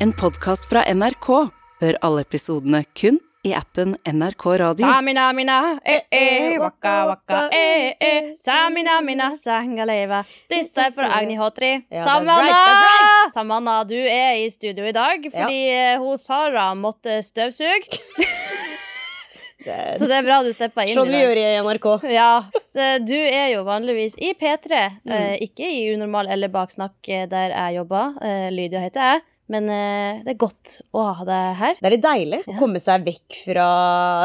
En podkast fra NRK. Hør alle episodene kun i appen NRK Radio. Samina mina, eh eh, waka waka, eh eh. Samina mina, sangaleva. This time for Agni Hotri. Ja, Tamanna! right, right. Tamanna, du er i studio i dag fordi ja. hun Sara måtte støvsuge. Så det er bra du steppa inn Sånn vi gjør i NRK. Ja, Du er jo vanligvis i P3, Mm. eh, ikke i Unormal eller Baksnakk, eh, der jeg jobber. Eh, Lydia heter jeg. Men eh, det er godt å ha deg her. Det er litt deilig å Ja. komme seg vekk fra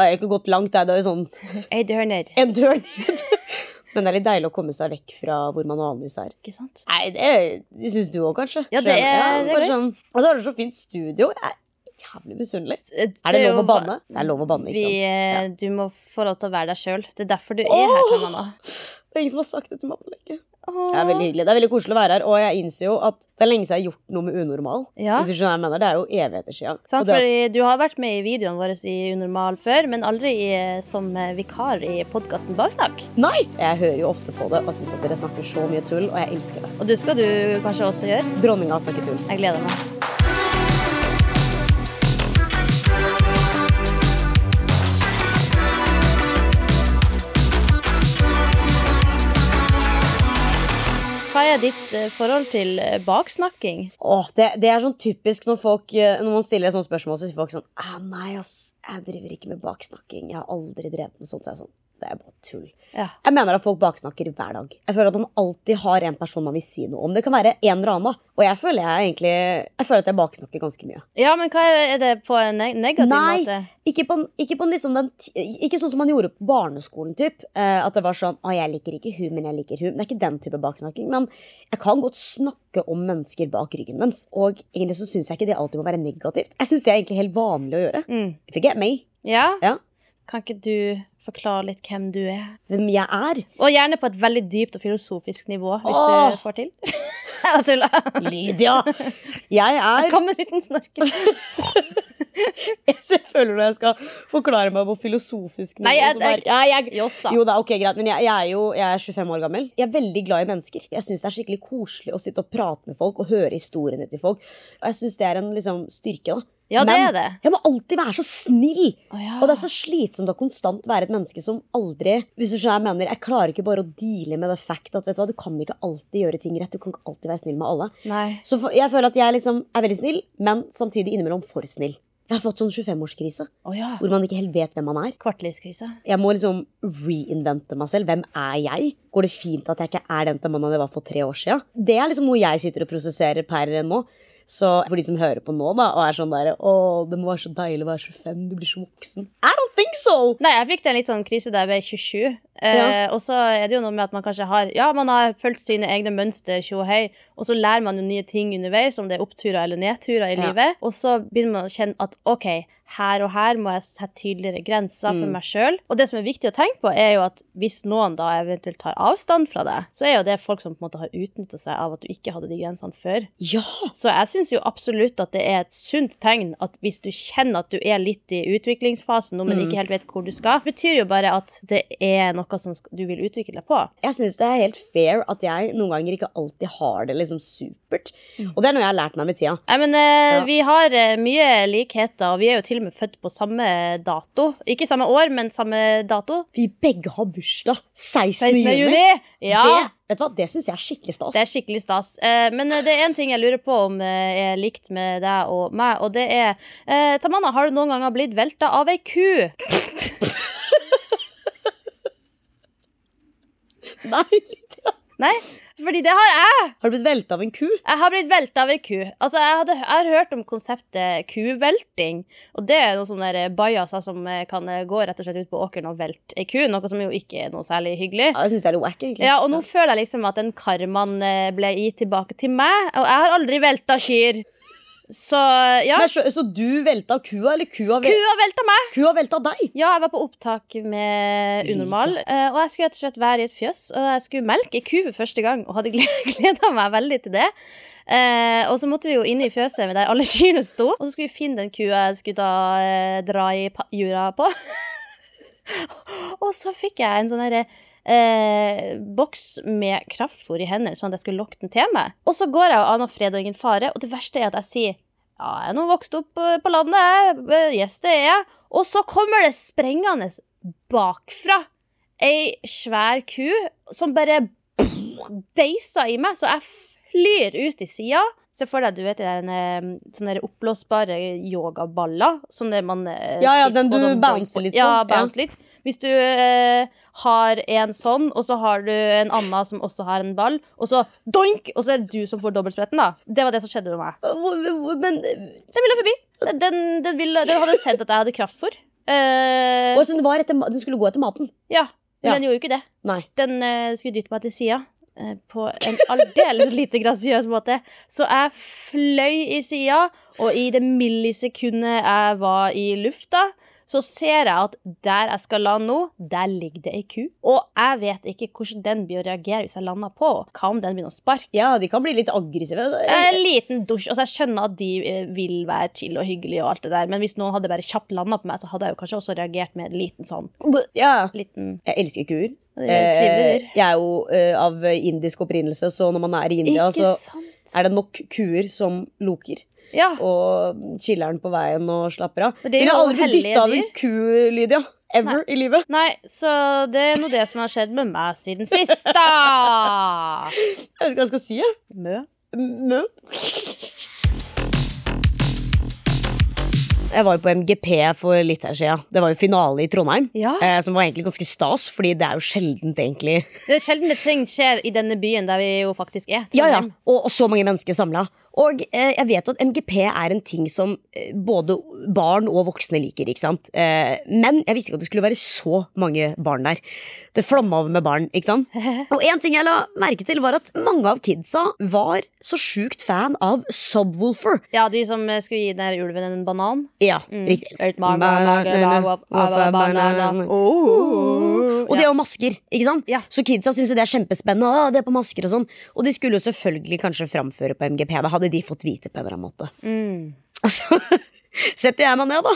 Jeg har ikke gått langt, det er jo sånn Ei dør ned. en dør ned. Men det er litt deilig å komme seg vekk fra hvor man vanligvis er. Ikke sant? Nei, det, det syns du òg, kanskje? Ja, det er- ja, det er sånn, Og så har du så fint studio. Jeg jævlig misunnelig. Eh, Er det lov å banne? Det er lov å banne, ikke sant? Ja. Du må få lov til å være deg sjøl. Det er derfor du er her, Åh! Tamanna. Det er ingen som har sagt det til meg på lenge. Det er veldig hyggelig. Det er veldig koselig å være her, og jeg innser jo at det er lenge siden jeg har gjort noe med unormal. Ja. Hvis du skjønner hva jeg mener. Det er jo evigheter siden. Sant, det- fordi du har vært med i videoene våre i Unormal før, men aldri i, som eh, vikar i podkasten Baksnakk. Nei! Jeg hører jo ofte på det og syns at dere snakker så mye tull, og jeg elsker det. Og det skal du kanskje også gjøre. Dronninga snakker tull. Jeg gleder meg. Er ditt eh, forhold til eh, baksnakking? Åh, det, det er sånn typisk når folk eh, Når man stiller et sånt spørsmål, så sier folk sånn ah, Nei, ass, jeg driver ikke med baksnakking. Jeg har aldri drevet med sånt. Så jeg er sånn, det er bare tull. Ja. Jeg mener at folk baksnakker hver dag. Jeg føler at man alltid har en person man vil si noe om. Det kan være en eller annen. Og jeg føler jeg egentlig Jeg føler at jeg baksnakker ganske mye. ja, men hva er det på en neg negativ Nei, måte? ikke, på, ikke, på liksom den, ikke sånn som man gjorde på barneskolen. Typ. Eh, at det var sånn 'Å, jeg liker ikke hun, men jeg liker hun'. Det er ikke den type baksnakking. Men jeg kan godt snakke om mennesker bak ryggen deres. Og egentlig så syns jeg ikke det alltid må være negativt. Jeg syns det er egentlig helt vanlig å gjøre. Mm. If you get me. Ja? Ja. Kan ikke du forklare litt hvem du er? Hvem jeg er. Og gjerne på et veldig dypt og filosofisk nivå, hvis Åh! du får til. Jeg tuller. Lydia! Jeg er Kom med en liten snork. Jeg føler når jeg skal forklare meg på filosofisk nivå. Nei, jeg- jeg, jeg- jeg, Jo, er ok, greit, men jeg, er jo er 25 år gammel. Jeg er veldig glad i mennesker. Jeg syns det er skikkelig koselig å sitte og prate med folk og høre historiene til folk. Og jeg syns det er en liksom, styrke, da. Ja, det Men er det. jeg må alltid være så snill! Oh, ja. Og det er så slitsomt å konstant være et menneske som aldri Hvis du skjønner jeg mener, Jeg klarer ikke bare å deale med det fact at vet du hva, du kan ikke alltid gjøre ting rett. Du kan ikke alltid være snill med alle. Nei. Så for, jeg føler at jeg liksom er veldig snill, men samtidig innimellom for snill. Jeg har fått sånn 25-årskrise, Oh, ja. hvor man ikke helt vet hvem man er. Kvartlivskrise. Jeg må liksom reinvente meg selv. Hvem er jeg? Går det fint at jeg ikke er den til mannen jeg var for tre år siden? Det er liksom noe jeg sitter og prosesserer per nå. Så for de som hører på nå, da, og er sånn der Å, det må være så deilig å være 25. Du blir så voksen. I don't think so! Nei, jeg fikk en litt sånn krise da jeg ble 27. Eh, Ja. Og så er det jo noe med at man kanskje har Ja, man har fulgt sine egne mønster, tjo og hei, og så lærer man jo nye ting underveis, om det er oppturer eller nedturer i Ja. livet. Og så begynner man å kjenne at OK, her og her må jeg sette tydeligere grenser for Mm. meg sjøl. Og det som er viktig å tenke på, er jo at hvis noen da eventuelt tar avstand fra det, så er jo det folk som på en måte har utnytta seg av at du ikke hadde de grensene før. Ja! Så jeg syns jo absolutt at det er et sunt tegn at hvis du kjenner at du er litt i utviklingsfasen nå, men Mm. ikke helt vet hvor du skal, betyr jo bare at det er noe som du vil utvikle deg på. Jeg syns det er helt fair at jeg noen ganger ikke alltid har det liksom supert. Og det er noe jeg har lært meg med tida. Nei, men eh, Ja. Vi har eh, mye likheter, og vi er jo til og med født på samme dato. Ikke samme år, men samme dato. Vi begge har bursdag 16. 16. juni. Ja. Det, vet du hva? det syns jeg er skikkelig stas. Det er skikkelig stas. Eh, men eh, det er en ting jeg lurer på om eh, er likt med deg og meg, og det er Tamanna, har du noen ganger blitt velta av ei ku? Nei, Nei, fordi det har jeg. Har du blitt velta av en ku? Jeg har blitt velta av en ku. Altså, jeg, hadde, jeg har hørt om konseptet kuvelting. Og det er noen sånne bajaser som eh, kan eh, gå rett og slett ut på åkeren og velte ei ku. Noe som jo ikke er noe særlig hyggelig. Ja, det syns jeg er litt wack, egentlig. Ja, og nå føler jeg liksom at den karmaen eh, ble gitt tilbake til meg. Og jeg har aldri velta kyr. Så ja. Men, så, så du velta kua, eller kua, vel, Kua velta meg. kua velta deg? Ja, jeg var på opptak med Unormal, eh, og jeg skulle rett og slett være i et fjøs. Og jeg skulle melke ei ku for første gang, og hadde gleda meg veldig til det. Eh, og så måtte vi jo inn i fjøset der alle kyrne sto, og så skulle vi finne den kua jeg skulle da eh, dra i jura på. og så fikk jeg en sånn herre Eh, boks med kraftfôr i hendene, sånn at jeg skulle lokke den til meg. Og så går jeg og aner fred og ingen fare, og det verste er at jeg sier Ja, jeg er nå vokst opp eh, på landet, jeg. Eh, Yes, det er jeg. Og så kommer det sprengende bakfra ei svær ku som bare deiser i meg, så jeg flyr ut i sida. Se for deg, du vet, den, eh, sånne oppblåsbare yogaballer. Sånne man eh, Ja, ja, den du bouncer litt på. Ja, Ja. litt. Hvis du eh, har en sånn, og så har du en annen som også har en ball, og så doink, og så er det du som får dobbeltspretten, da. Det var det som skjedde med meg. Men Den ville forbi. Den, den, ville, den hadde sett at jeg hadde kraft for. Eh, og så den, var etter, Den skulle gå etter maten? ja, men Ja. den gjorde jo ikke det. Nei. Den eh, skulle dytte meg til sida. Eh, På en aldeles lite grasiøs måte. Så jeg fløy i sida, og i det millisekundet jeg var i lufta, så ser jeg at der jeg skal lande nå, der ligger det ei ku. Og jeg vet ikke hvordan den blir å reagere hvis jeg lander på. Hva om den begynner å sparke? Ja, de kan bli litt aggressive. En liten dusj. Altså, jeg skjønner at de eh, vil være chill og hyggelig, og alt det der, men hvis noen hadde bare kjapt landa på meg, så hadde jeg jo kanskje også reagert med en liten sånn Ja, liten jeg elsker kuer. Det er. Eh, jeg er jo eh, av indisk opprinnelse, så når man er i India, Ikke så sant? er det nok kuer som loker. Ja. Og chiller'n på veien og slapper av. Men det er Ville jo aldri blitt dytta av en ku, Lydia. Ever i livet. Nei, så det er nå det som har skjedd med meg siden sist, da. Jeg vet ikke hva jeg skal si. jeg. Mø. Mø. Jeg var jo på MGP for litt her siden. Det var jo finale i Trondheim. Ja. Eh, som var egentlig ganske stas, fordi det er jo sjeldent egentlig Det er sjelden det ting skjer i denne byen der vi jo faktisk er. Ja, ja, og, og så mange mennesker samla. Og eh, jeg vet jo at MGP er en ting som eh, både barn og voksne liker. ikke sant? Eh, men jeg visste ikke at det skulle være så mange barn der. Det flomma over med barn. ikke sant? Og en ting jeg la merke til, var at mange av kidsa var så sjukt fan av Subwoolfer. Ja, de som skulle gi den ulven en banan. Ja, riktig. Banana. Oh. Og det er jo masker, ikke sant? Ja. Så kidsa syns jo det er kjempespennende. Det er på masker Og sånn Og de skulle jo selvfølgelig kanskje framføre på MGP. Da hadde de fått vite på en eller annen måte. Mm. Og så setter jeg meg ned, da.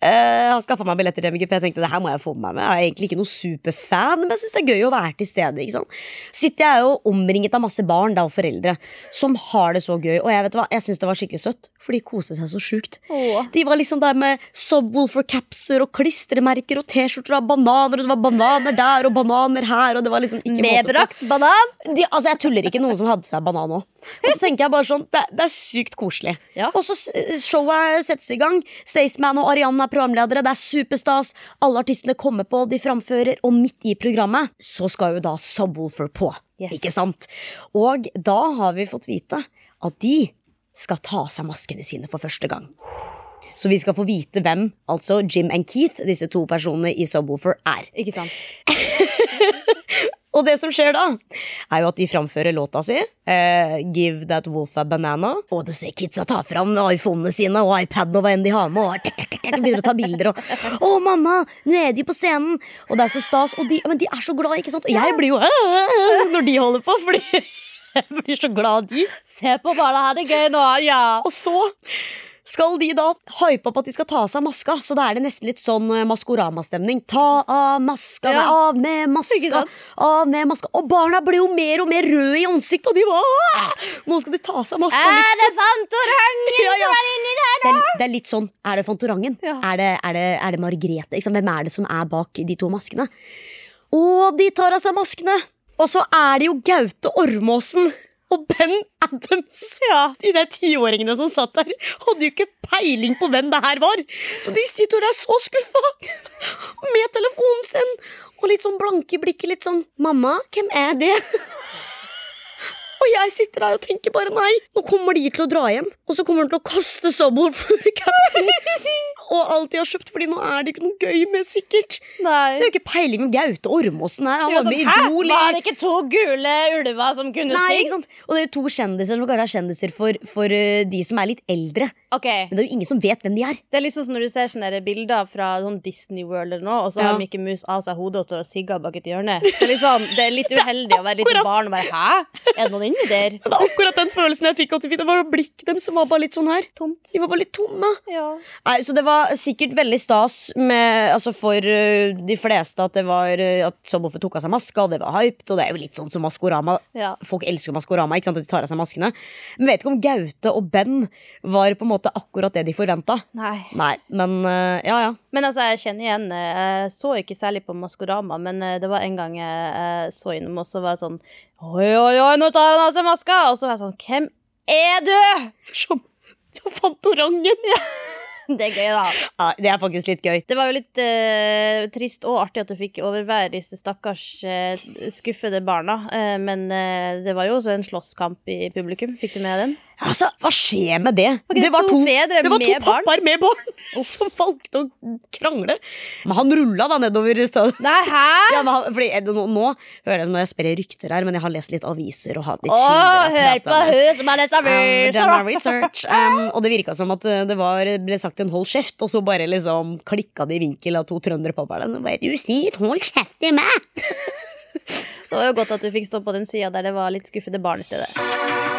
Uh, har skaffa meg billetter til MGP. Tenkte det her må jeg få med meg. Jeg er egentlig ikke noe superfan, men jeg syns det er gøy å være til stede. ikke sant? Sitter jeg jo omringet av masse barn da, og foreldre som har det så gøy. Og jeg vet hva, jeg syns det var skikkelig søtt, for de koste seg så sjukt. Åh. De var liksom der med Subwoolfer-capser og klistremerker og T-skjorter og bananer, og det var bananer der og bananer her, og det var liksom ikke. Medbrakt banan. De, altså Jeg tuller ikke noen som hadde seg banan òg. Og så tenker jeg bare sånn, det, det er sykt koselig. Ja. Og så showet settes i gang. Staysman og Arianne er programledere. Det er superstas. Alle artistene kommer på, de framfører, og midt i programmet så skal jo da Subwoolfer på. Yes. Ikke sant? Og da har vi fått vite at de skal ta av seg maskene sine for første gang. Så vi skal få vite hvem altså Jim and Keith, disse to personene i Subwoolfer, er. Ikke sant? Og det som skjer da, er jo at de framfører låta si. eh, Give that wolf a banana. Og du ser kidsa ta fram iPhonene sine og iPaden og hva enn de har med. Og tek, tek, tek, begynner å ta bilder. Og 'Å, mamma, nå er de på scenen!' Og det er så stas. Og de, men de er så glad, ikke sant? Og jeg blir jo når de holder på, fordi jeg blir så glad de. Se på barna, ha det gøy nå. Ja. Og så skal de da hype opp at de skal ta av seg maska, så da er det nesten litt sånn eh, Maskorama-stemning. Ta av maska, Ja. av med maska, av med maska. Og barna blir jo mer og mer røde i ansiktet, og de bare Nå skal de ta av seg maska. Liksom. Er det Fantorangen Ja, ja. som er inni der Det, nå? er, det er litt sånn, er det Fantorangen? Er, det, er, det, er det Margrethe? Liksom? Hvem er det som er bak de to maskene? Og de tar av seg maskene, og så er det jo Gaute Ormåsen og Ben Adams. Ja. De der tiåringene som satt der, hadde jo ikke peiling på hvem det her var. Så de sitter der så skuffa med telefonen sin og litt sånn blanke i blikket. Litt sånn 'Mamma, hvem er det?' Og jeg sitter der og tenker bare nei, nå kommer de til å dra hjem. Og så kommer de til å kaste Subwoolfer-capsen og alt de har kjøpt, Fordi nå er det ikke noe gøy med, sikkert. Nei. Det er jo ikke peiling med Gaute Ormåsen her. Han var sånn, med? Idol Var det ikke to gule ulver som kunne Nei, ikke sant? Og det er jo to kjendiser som kanskje er kjendiser for, for uh, de som er litt eldre. Okay. Men det er jo ingen som vet hvem de er. Det er litt sånn når du ser sånne bilder fra sånn Disney World eller noe, og så Ja. har Mickey Mouse av seg hodet og står og sigger bak et hjørne. Det er litt sånn, det er litt uheldig å være litt barn og bare Hæ? Er det noen inni der? Det var akkurat den følelsen jeg fikk. Det var blikket dem som var bare litt sånn her. Tomt. De var bare litt tomme. Ja. Nei, så det var sikkert veldig stas med, altså for uh, de fleste at det var uh, At Subwoofer tok av seg maska, og det var hyped. Og det er jo litt sånn som Maskorama. Ja. Folk elsker Maskorama, ikke sant, at de tar av seg maskene. Men vet ikke om Gaute og Ben var på en måte akkurat det de forventa. Nei. Nei, men uh, ja, ja. Men altså, jeg kjenner igjen Jeg så ikke særlig på Maskorama, men det var en gang jeg, jeg så innom, og så var jeg sånn Oi, oi, oi, nå tar han av seg maska! Og så var jeg sånn Hvem er du?! Som, som Fantorangen. Det er gøy, da. Ja, det er faktisk litt gøy. Det var jo litt uh, trist og artig at du fikk overvære disse stakkars uh, skuffede barna. Uh, men det var jo også en slåsskamp i publikum. Fikk du med den? Altså, Hva skjer med det? Okay, det to fedre det var to med barn? pappaer med barn som valgte å krangle. Men han rulla da nedover stedet. Nei, hæ?! Ja, men han, fordi, eh, nå, nå hører jeg som jeg sprer rykter her, men jeg har lest litt aviser og hatt litt kilder. hør på hun som har lest Um, aviser! research. Um, og det virka som at uh, det var, ble sagt en hold kjeft, og så bare liksom klikka det i vinkel av to trønderpappaer. Du sier hold kjeft til meg! Det var jo godt at du fikk stå på den sida der det var litt skuffede barn i stedet.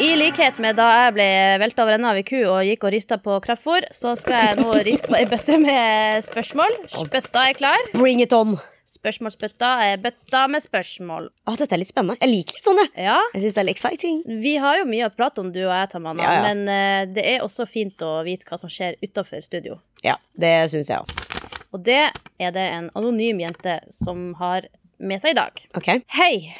I likhet med da jeg ble velta over ende av ei ku og gikk og rista på kraftfôr, så skal jeg nå riste på ei bøtte med spørsmål. Spøtta er klar. Bring it on! Spørsmålsbøtta er bøtta med spørsmål. Å, dette er litt spennende. Jeg liker litt sånn, jeg. Ja, Jeg synes det er litt exciting. vi har jo mye å prate om, du og jeg, Tamanna, Ja, ja. men uh, det er også fint å vite hva som skjer utafor studio. Ja, det syns jeg òg. Og det er det en anonym jente som har med seg i dag. Ok. Hei!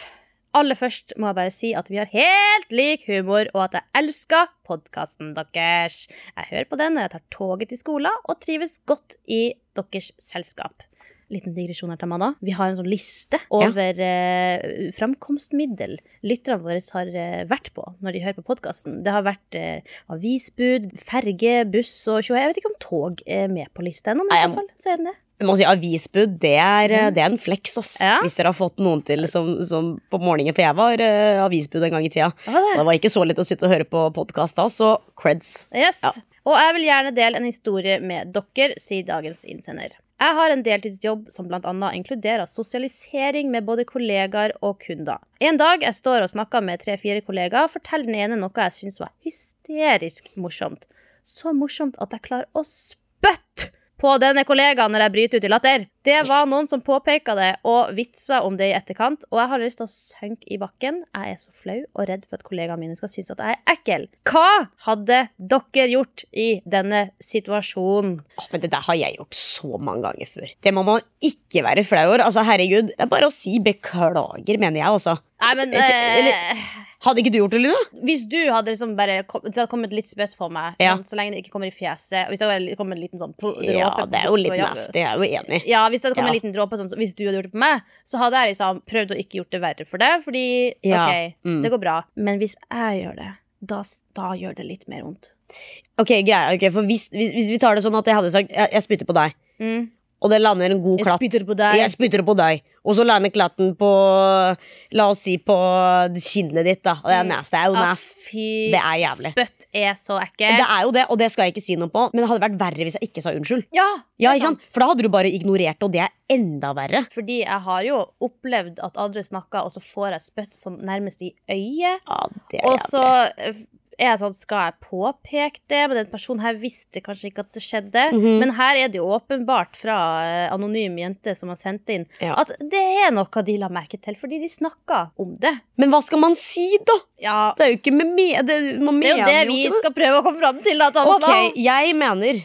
Aller først må jeg bare si at vi har helt lik humor, og at jeg elsker podkasten deres. Jeg hører på den når jeg tar toget til skolen, og trives godt i deres selskap. Liten digresjon her, Tamanna. Vi har en sånn liste over eh, framkomstmiddel lytterne våre har uh, vært på når de hører på podkasten. Det har vært uh, avisbud, ferge, buss og tjoe. Jeg vet ikke om tog er med på lista ennå, men i så fall så er den det. Si Avisbud, det er, det er en flex, ass. Ja. Hvis dere har fått noen til som, som på morgenen. For jeg var uh, avisbud en gang i tida. Er det? Det var ikke så lett å sitte og høre på podkast da, så creds. Yes. Ja. Og jeg vil gjerne dele en historie med dere, sier dagens innsender. Jeg har en deltidsjobb som bl.a. inkluderer sosialisering med både kollegaer og kunder. En dag jeg står og snakker med tre-fire kollegaer, forteller den ene noe jeg syns var hysterisk morsomt. Så morsomt at jeg klarer å spytte på denne kollegaen når jeg bryter ut i latter. Det var noen som påpeka det og vitsa om det i etterkant, og jeg har lyst til å synke i bakken. Jeg er så flau og redd for at kollegaene mine skal synes at jeg er ekkel. Hva hadde dere gjort i denne situasjonen? Oh, men det der har jeg gjort så mange ganger før. Det må man ikke være flau over. Altså, herregud, det er bare å si beklager, mener jeg også. Nei, men Eller- eh, Hadde ikke du gjort det, Luna? Hvis du hadde liksom bare kom, hadde kommet litt spøtt på meg, Ja. men så lenge det ikke kommer i fjeset Hvis det hadde kommet en liten sånn Ja, det er jo litt nasty. Jeg er jo enig. Ja, hvis det hadde kommet Ja. en liten dråpe sånn, Hvis du hadde gjort det på meg, så hadde jeg liksom prøvd å ikke gjort det verre for deg, Fordi Ja, OK, mm. det går bra. Men hvis jeg gjør det, da, da gjør det litt mer vondt. Ok, greia, okay, for hvis, hvis, hvis vi tar det sånn at jeg hadde sagt jeg, jeg spytter på deg, Mm. Og det lander en god klatt. Jeg spytter på deg. Jeg spytter på deg. Og så lander klatten på La oss si på kinnet ditt, da. Og det er nasty. Det er jo Ah, nasty. Det er jævlig. Spytt er så ekkelt. Det er jo det, og det skal jeg ikke si noe på, men det hadde vært verre hvis jeg ikke sa unnskyld. Ja, Ja, ikke sant? For da hadde du bare ignorert det, og det er enda verre. Fordi jeg har jo opplevd at andre snakker, og så får jeg spytt sånn nærmest i øyet. Ja, det er jævlig. Og så eh, er sånn, skal jeg påpeke det? Men den personen her visste kanskje ikke at det skjedde. Mhm. Men her er det jo åpenbart fra eh, anonym jente som har sendt inn, Ja. at det er noe de la merke til, fordi de snakka om det. Men hva skal man si, da? Ja, Det er jo ikke med me det, man det er jo det vi skal prøve å komme fram til. Da. Ok, jeg mener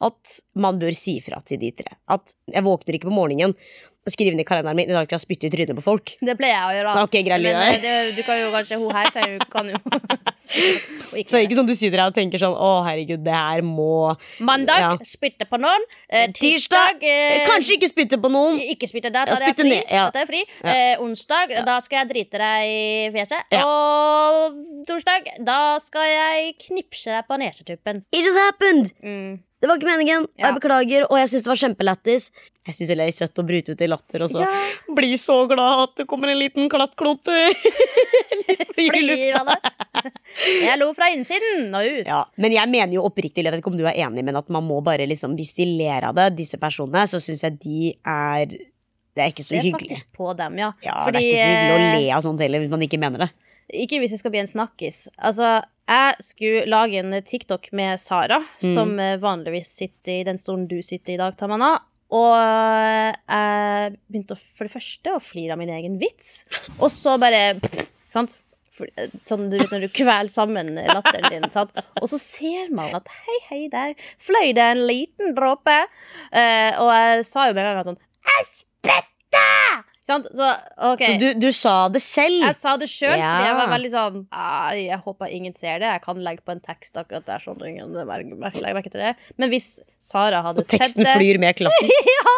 at man bør si fra til de tre. At jeg våkner ikke på morgenen og skriver inn i kalenderen min i dag skal jeg spytte i trynet på folk. Det pleier jeg å gjøre. Ok, greit, Men eh, det, du kan jo kanskje Hun her jo- kan jo ikke Så ikke som du sitter her og tenker sånn Å, herregud, det her må Mandag Ja. spytte på noen. Eh, tirsdag eh, Kanskje ikke spytte på noen. Ikke spytte der, Ja, da er jeg fri. Da er jeg fri. Ja. Eh, onsdag, da skal jeg drite deg i fjeset. Og torsdag, da skal jeg knipse deg på nesetuppen. It just happened! Mm. Det var ikke meningen. Ja. Jeg beklager, og jeg syns det var kjempelættis. Jeg syns det er litt søtt å bryte ut i latter og så Ja. bli så glad at det kommer en liten klattklump i Flir lufta. Jeg lo fra innsiden og ut. Ja, men jeg mener jo oppriktig, jeg vet ikke om du er enig, men at man må bare liksom Hvis de ler av det, disse personene, så syns jeg de er Det er ikke så hyggelig. Det er hyggelig. faktisk på dem, ja. Ja, Fordi, det er ikke så hyggelig å eh, le av sånt heller, hvis man ikke mener det. Ikke hvis det skal bli en snakkis. Altså, Jeg skulle lage en TikTok med Sara, Mm. som eh, vanligvis sitter i den stolen du sitter i i dag, Tamanna. Og eh, jeg begynte å, for det første å flire av min egen vits, og så bare pff, Sant? Eh, sånn, du vet når du kveler sammen latteren din. Sant? Og så ser man at hei, hei, der fløy det en liten dråpe. Uh, og jeg sa jo med en gang at sånn Jeg spytta! Sant? Så okay. Så du, du sa det selv? Jeg sa det sjøl, Ja. jeg var veldig sånn «Ah, Jeg håper ingen ser det. Jeg kan legge på en tekst akkurat der. sånn ingen legger merke til det Men hvis Sara hadde Og sett teksten det flyr med klatten. ja.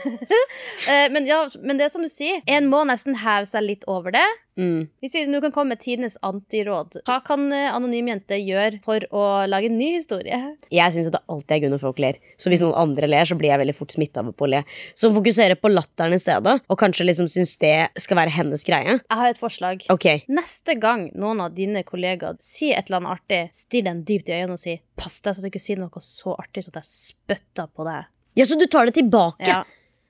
men, ja, men det er som du sier, en må nesten heve seg litt over det. Mm. Hvis vi nå kan komme med tidenes antiråd, hva kan eh, Anonym jente gjøre for å lage en ny historie? Jeg syns det alltid er gøy når folk ler. Så hvis noen andre ler, så blir jeg veldig fort smitta over på å le. Så fokusere på latteren i stedet, og kanskje liksom syns det skal være hennes greie. Jeg har et forslag. Okay. Neste gang noen av dine kollegaer sier et eller annet artig, still dem dypt i øynene og si 'pass deg så du ikke sier noe så artig så jeg spytter på deg'. ja, Så du tar det tilbake? Ja.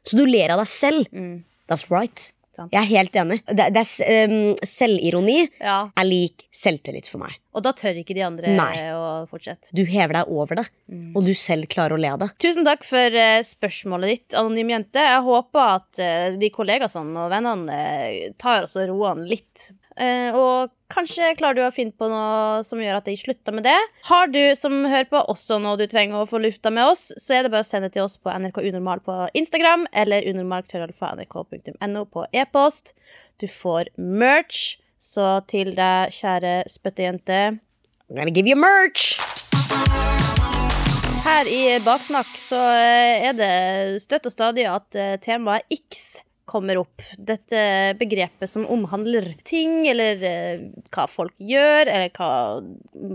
Så du ler av deg selv? Mm. That's right. Sant. Jeg er helt enig. Det, det er, um, selvironi ja. er lik selvtillit for meg. Og da tør ikke de andre Nei. å fortsette. Du hever deg over det, Mm. og du selv klarer å le av det. Tusen takk for uh, spørsmålet ditt, anonym jente. Jeg håper at uh, de kollegaene og vennene eh, tar oss og roer litt. Eh, og kanskje klarer du å finne på noe som gjør at de slutter med det. Har du som hører på også noe du trenger å få lufta med oss, så er det bare å sende til oss på NRK Unormal på Instagram eller unormal.nrk.no på e-post. Du får merch, så til deg, kjære spyttejente I'm gonna give you merch! Her i Baksnakk så eh, er det støtt og stadig at eh, temaet X kommer opp. Dette begrepet som omhandler ting, eller eh, hva folk gjør, eller hva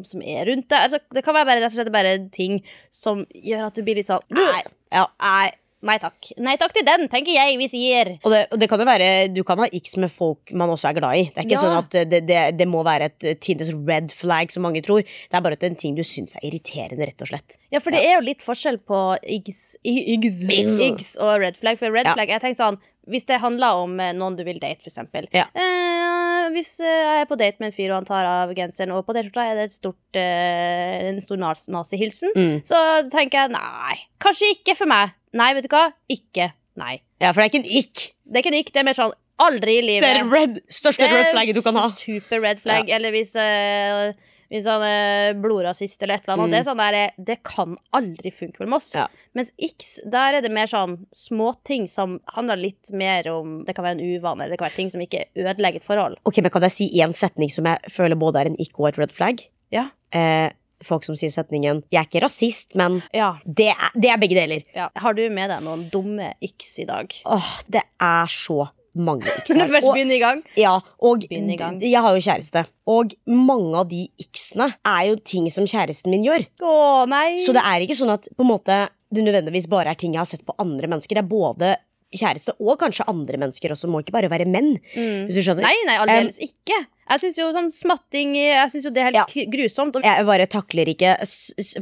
som er rundt deg. Altså, det kan være bare, rett og slett bare ting som gjør at du blir litt sånn Nei, Ja. nei, nei takk. Nei takk til den, tenker jeg vi sier. Og det, og det kan jo være Du kan ha x med folk man også er glad i. Det er ikke Ja. sånn at det, det, det må være et eh, red flag, som mange tror. Det er bare at en ting du syns er irriterende, rett og slett. Ja, for det er jo litt forskjell på x, Iggs. Iggs og red flag. For red Ja. flag, jeg tenker sånn Hvis det handler om eh, noen du vil date, eksempel. Ja. Eh, hvis eh, jeg er på date med en fyr, og han tar av genseren, og på T-skjorta er det et stort, eh, en stor nazihilsen, Mm. så tenker jeg nei, kanskje ikke for meg. Nei, vet du hva? Ikke. Nei. Ja, for det er ikke en ikk. Det er ikke en ikk, det er mer sånn aldri i livet. Det er red, største red flagget du kan ha. Super red flag. Eller hvis, eh, hvis han er blodrasist eller et eller annet. Det, er sånn der, det kan aldri funke mellom oss. Mm. Ja. Mens X, der er det mer sånn småting som handler litt mer om Det kan være en uvane, eller det kan være ting som ikke ødelegger et forhold. Ok, men Kan jeg si én setning som jeg føler både er en ikke og et red flag? Ja. Eh, folk som sier setningen 'Jeg er ikke rasist, men Ja. det er, det er begge deler'. ja. Har du med deg noen dumme X i dag? Åh, Det er så mange x Når du først begynner i gang? Ja, og i gang. jeg har jo kjæreste. Og mange av de x-ene er jo ting som kjæresten min gjør. Å nei! Så det er ikke sånn at på en måte, det nødvendigvis bare er ting jeg har sett på andre mennesker. Det er både kjæreste og kanskje andre mennesker også. Må ikke bare være menn. Mm. Hvis du skjønner. Nei, nei, aldeles ikke. Jeg syns jo sånn smatting Jeg synes jo det er helt Ja. grusomt. Jeg bare takler ikke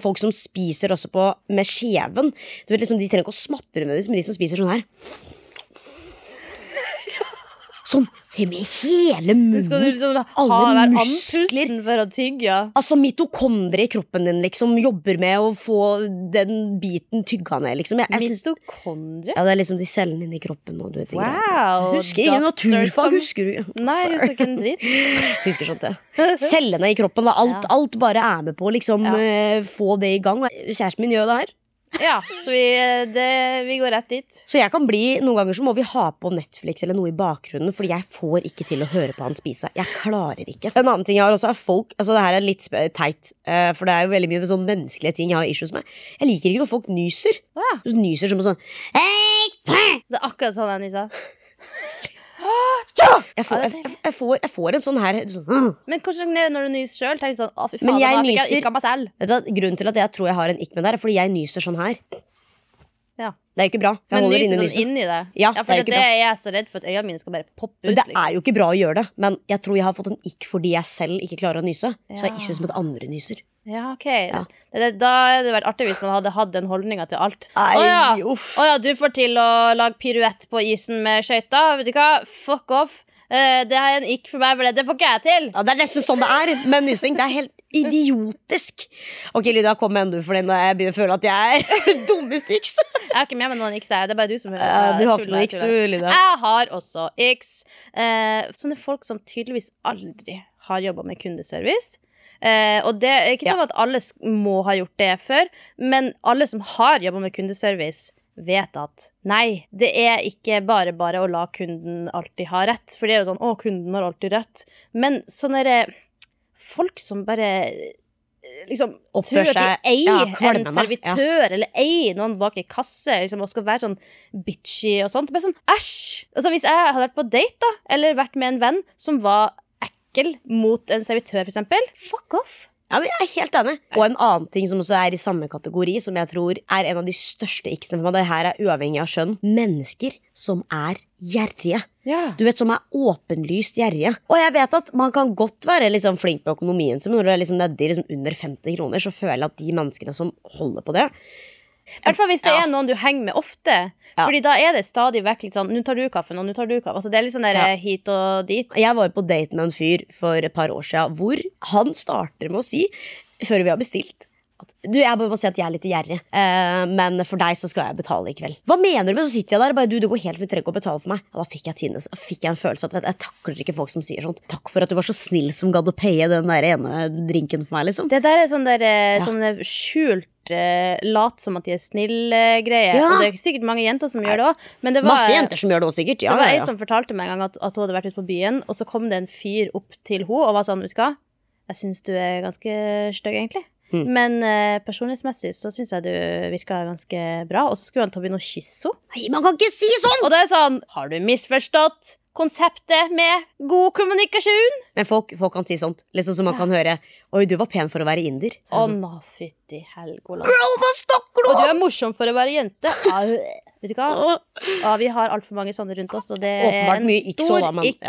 folk som spiser også på med skjeven. Du vet liksom, De trenger ikke å smatte nødvendigvis, men de som spiser sånn her. Sånn med hele skal du munnen. liksom ha Alle muskler. for å tygge? Altså Mitokondrier i kroppen din liksom jobber med å få den biten tygga ned. liksom jeg, jeg synes, Mitokondrie? ja, Det er liksom de cellene inni kroppen. Og du vet. Wow! Husker ingen naturfag, som- husker du? Nei, jeg husker ikke en dritt. Husker sånt, ja. Cellene i kroppen. Da. Alt, Ja. alt bare er med på å liksom Ja. eh, få det i gang. Kjæresten min gjør det her. Ja, så vi, eh, det, vi går rett dit. Så jeg kan bli, noen ganger så må vi ha på Netflix eller noe i bakgrunnen, fordi jeg får ikke til å høre på han spise. Jeg klarer ikke. En annen ting jeg har også er folk, altså det her er litt sp- teit, eh, for det er jo veldig mye med sånne menneskelige ting jeg har issues med. Jeg liker ikke når folk nyser. Ja. Nyser som sånn Det er akkurat sånn jeg nysa. Jeg får, jeg, jeg, får, jeg får en sånn her sånn, Men det når du nyser sjøl? Tenk sånn, å fy faen, Men jeg nyser- Grunnen til at jeg tror jeg har en ikk med det, er fordi jeg nyser sånn her. Ja. Det er jo ikke bra. Jeg Men holder inne sånn inn i det. Ja, for det det, er, bra. er jeg så redd for at øynene mine skal bare poppe ut. Men det liksom. er jo ikke bra å gjøre det. Men jeg tror jeg har fått en ikk fordi jeg selv ikke klarer å nyse. Så jeg er ikke som at andre nyser. Ja, ok. Ja. Det, det, da hadde det vært artig hvis man hadde hatt den holdninga til alt. Nei, Å ja. uff. Å ja, du får til å lage piruett på isen med skøyta. Vet du hva? Fuck off. Eh, det er en ikk for meg, for det, det får ikke jeg til. Ja, Det er nesten sånn det er med nysing. Det er helt idiotisk. Ok, Lydia, kom med en du, for jeg begynner å føle at jeg er dummest iks. Jeg har ikke med meg noen iks, det er bare du som hører. Uh, du har ikke noen iks, du, Lydia. Jeg har også iks. Uh, sånne folk som tydeligvis aldri har jobba med kundeservice. Uh, og det er ikke Ja. sånn at alle må ha gjort det før, men alle som har jobba med kundeservice, vet at nei, det er ikke bare bare å la kunden alltid ha rett. For det er jo sånn å, kunden har alltid rett. Men sånne det folk som bare eh, liksom Oppfør tror at de eier ja, en servitør servitør eller eier noen bak ei kasse liksom, og skal være sånn bitchy og sånt. Bare sånn, æsj! Altså, hvis jeg hadde vært på date, da, eller vært med en venn som var ekkel mot en servitør, eksempel, fuck off. Ja, men Jeg er helt enig. Og en annen ting som også er i samme kategori, som jeg tror er en av de største x-ene for meg, det her er uavhengig av skjønn, mennesker som er gjerrige. Du vet, Som er åpenlyst gjerrige. Og jeg vet at man kan godt være liksom flink på økonomien sin, men når du er liksom nedi liksom under 50 kroner, så føler jeg at de menneskene som holder på det I hvert fall hvis det Ja. er noen du henger med ofte. Ja. Fordi da er det stadig vekk litt sånn Nå tar du kaffen, og nå tar du kaffen'. Altså, det er litt sånn der Ja. hit og dit. Jeg var på date med en fyr for et par år siden hvor han starter med å si, før vi har bestilt at, du, jeg må bare si at jeg er litt gjerrig, uh, men for deg så skal jeg betale i kveld. Hva mener du Men Så sitter jeg der og bare du, det går helt fint, du trenger ikke å betale for meg. Ja, da fikk jeg Tines, da fikk jeg en følelse at jeg takler ikke folk som sier sånt. Takk for at du var så snill som gadd å paye den der ene drinken for meg, liksom. Det der er sånn der eh, Ja. sånn skjult late som at de er snille-greier. Ja. Og det er sikkert mange jenter som gjør det òg. Det var, Masse jenter som gjør det også, sikkert. Ja, det var ei ja. som fortalte meg en gang at, at hun hadde vært ute på byen, og så kom det en fyr opp til henne og var sånn, vet du hva, jeg syns du er ganske stygg, egentlig. Hmm. Men uh, personlighetsmessig så syns jeg du virka ganske bra. Og så skulle han ta og begynne å kysse henne. Nei, man kan ikke si sånn! Og det er sånn Har du misforstått konseptet med god kommunikasjon? Men folk, folk kan si sånt. Liksom som man kan høre Oi, du var pen for å være inder. Å, sånn, fytti helgoland. Bro, hva snakker du Og du er morsom for å være jente. Vet du hva? Ja, vi har altfor mange sånne rundt oss, og det er en stor ikk.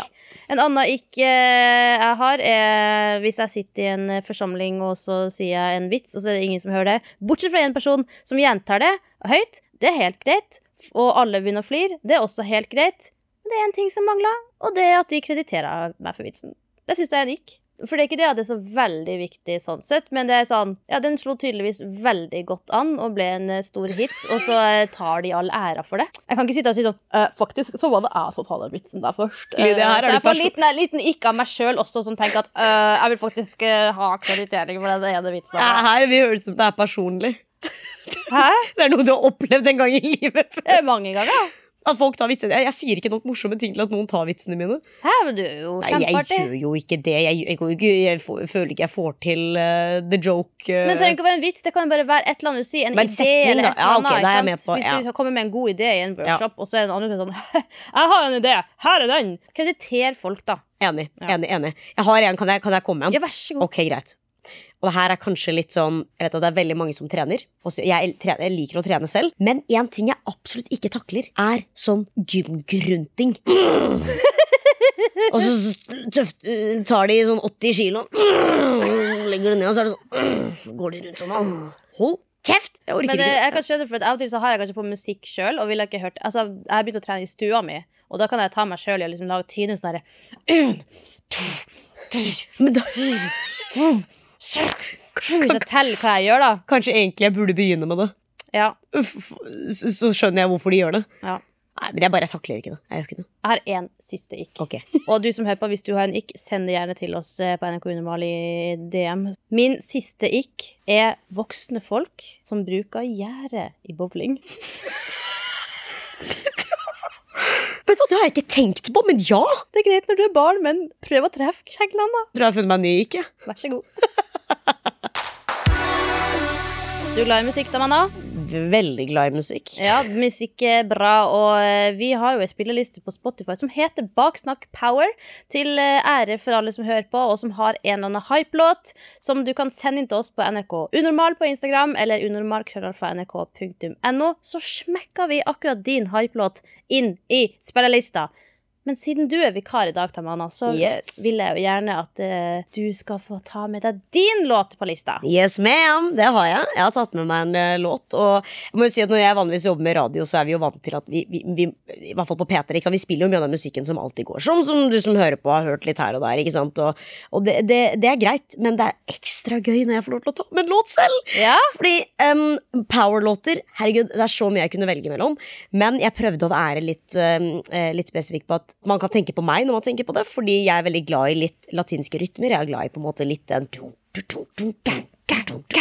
En annen ikk eh, jeg har, er hvis jeg sitter i en eh, forsamling, og så sier jeg en vits, og så er det ingen som hører det. Bortsett fra en person som gjentar det høyt. Det er helt greit. Og alle begynner å flire. Det er også helt greit. Men det er en ting som mangler, og det er at de krediterer meg for vitsen. Det syns jeg er en ikk. For det er ikke det at det er så veldig viktig sånn sett, men det er sånn Ja, den slo tydeligvis veldig godt an og ble en eh, stor hit, og så eh, tar de all æra for det. Jeg kan ikke sitte og si sånn «Eh, Faktisk så var det jeg som tar den vitsen der først. Lydia, her er så jeg får en liten, en liten ikke av meg sjøl også, som tenker at «Øh, jeg vil faktisk ha kreditering for den ene vitsen. Ja, av meg». her vi høres ut som det er personlig. Hæ? Det er noe du har opplevd en gang i livet før. Mange ganger. At folk tar vitsene Jeg, jeg sier ikke nok morsomme ting til at noen tar vitsene mine. Hæ, men du er jo Nei, jeg gjør jo ikke det. Jeg, jeg, jeg, føler ikke jeg får til uh, the joke. Uh. Men det trenger ikke å være en vits, det kan bare være et eller annet du sier. En Men idé setning, eller et eller annet. Ja, okay, på, ja. Hvis du kommer med en god idé i en workshop, og så er det en annen er sånn Jeg har en idé! Her er den! Krediter folk, da. Enig. Enig, enig. Jeg har en, kan jeg, kan komme med en? Ja, vær så god. Ok, greit. Og det her er kanskje litt sånn Jeg vet at det er veldig mange som trener. Og jeg, jeg liker å trene selv. Men én ting jeg absolutt ikke takler, er sånn gymgrunting. og så tøft, tar de sånn 80 kilo, legger det ned, og så er det sånn Går de rundt sånn Hold kjeft! Jeg orker Men det, ikke. jeg kan skjønne, for Av og til så har jeg kanskje på musikk sjøl, og ville ikke hørt Altså, jeg har begynt å trene i stua mi, og da kan jeg ta meg sjøl i å liksom lage tidenes sånn derre Men da, Hvis jeg teller hva jeg gjør, da. kanskje egentlig jeg burde begynne med det. Ja. Uff, så, skjønner jeg hvorfor de gjør det. ja. Nei, men jeg bare takler ikke det. Jeg ikke det. Jeg har én siste ikk. Okay. Og du som hører på, hvis du har en ikk, send det gjerne til oss eh, på NRK Unormal i DM. Min siste ikk er voksne folk som bruker gjerde i bowling. Vet du, Det har jeg ikke tenkt på, men ja! Det er greit når du er barn, men prøv å treffe kjeglene, da. Tror jeg har funnet meg en ny ikke. Vær så god. Du er glad i musikk, da, Manna? Veldig glad i musikk. Ja, musikk er bra, og eh, vi har jo en spilleliste på Spotify som heter Baksnakk Power, til eh, ære for alle som hører på, og som har en eller annen hype-låt som du kan sende inn til oss på NRK Unormal på Instagram, eller unormal.nrk.no, så smekker vi akkurat din hype-låt inn i spillelista. Men siden du er vikar i dag, Tamana, så Yes. vil jeg jo gjerne at uh, du skal få ta med deg din låt på lista. Yes, ma'am. Det har jeg. Jeg har tatt med meg en uh, låt. Og jeg må jo si at når jeg vanligvis jobber med radio, så er vi jo vant til at vi, vi, vi i hvert fall på P3, ikke sant? vi spiller jo mye av den musikken som alltid går. Som, som du som hører på, har hørt litt her og der. ikke sant? Og, og det, det, det er greit, men det er ekstra gøy når jeg får lov til å ta med en låt selv. Ja? Fordi um, powerlåter Herregud, det er så mye jeg kunne velge mellom. Men jeg prøvde å være litt, um, litt spesifikk på at man kan tenke på meg når man tenker på det, fordi jeg er veldig glad i litt latinske rytmer. Jeg er glad i på en måte litt den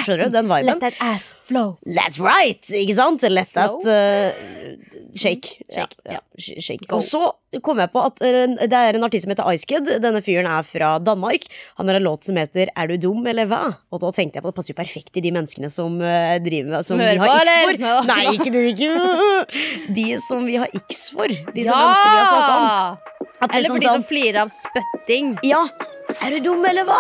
Skjønner du? Den viben. Let that ass flow. That's right! Ikke sant? Let that uh, shake. Ja, Shake, ja, ja. shake. Og så kom jeg på at uh, det er en artist som heter Icekid. Denne fyren er fra Danmark. Han har en låt som heter Er du dum, eller hva? Og da tenkte jeg på at det passer jo perfekt til de menneskene som uh, driver med Som vi har på, x for. Nå- Nei, ikke det. Ikke. De som vi har x for. De som mennesker vi har snakka om. At Eller liksom for de som flirer av spytting. Ja, er du dum, eller hva?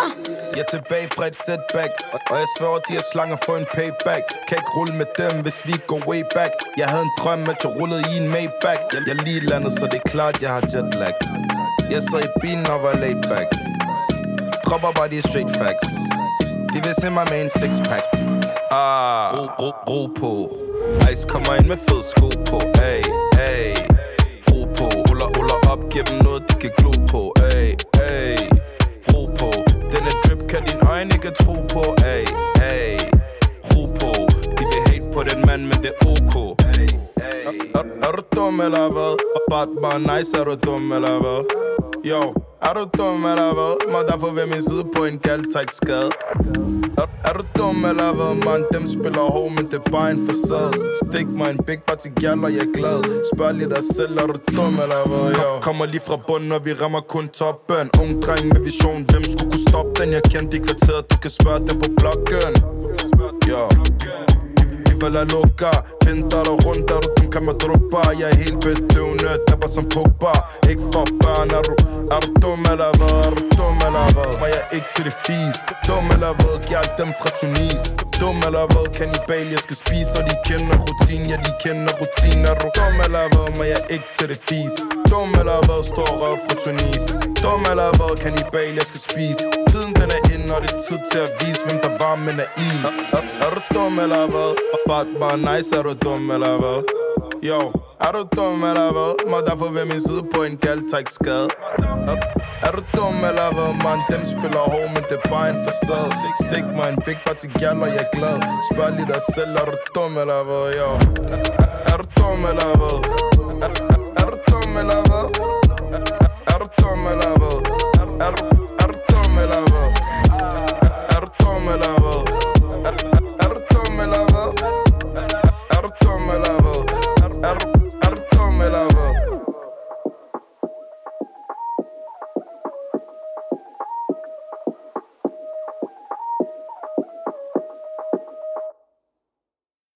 Jeg er tilbake fra et setback Og jeg svarer de er slanger for en payback Kan ikke rulle med dem hvis vi går way back Jeg hadde en drøm at jeg rullet i en Maybach Jeg, jeg lige landet så det er klart jeg har jetlag Jeg sad i bilen og var laid back. Dropper bare de straight facts. De vil se mig med en sixpack Ah, ro, ro, ro på Ice kommer ind med fed sko på Ay, ay Ro på, ruller, ruller op Giv dem noget de kan glo på Ay, ay Ro på Denne drip kan din øjne ikke tro på Ay, ay Ro på på den men, men det er ok Er, du dum eller hva? Batman, nice, er du dum eller hva? Yo, er du dum eller hva? Må derfor ved min side på en kald skade er, du dum eller hva? man? Dem spiller ho, men det er bare en facade Stikk meg en big party gal, og jeg er glad Spør lige dig selv, er du dum eller hva? yo? Kommer lige fra bunden, og vi rammer kun toppen Ung dreng med vision, hvem skulle kunne stoppe den? Jeg kendte i kvarteret, du kan spørge dem på blokken Yo vi følger lukker Vinter og rundt der uten kan er helt som Pogba Ikke for børn, er du, er du dum eller hva? Er du dum eller hva? Men jeg ikke til det fis? Dum eller hva? Jeg er dem fra Tunis Dum eller hva? Kannibal, jeg skal spise Og de kender rutin, ja de kender rutin Er du dum eller hva? Må jeg ikke til det fis? Dum eller hva? Står her fra Tunis Dum eller hva? Kannibal, jeg skal spise Tiden den er inne, og det er tid til at vise Hvem der var, men er is Er, er du dum eller hva? Batman, nice, er du dum eller hva? Yo, er du dum eller hva? Må derfor ved min side på en kald taktskade. Er du dum eller hva, mann? Dem spiller home, men det er bare en fasade. Stik meg en big party gal, og jeg er glad. Spør litt deg selv, er du dum eller hva, yo? Er du dum eller hva? Er du dum eller hva? Er du dum eller hva? Er du dum eller hva? Er du dum eller hva?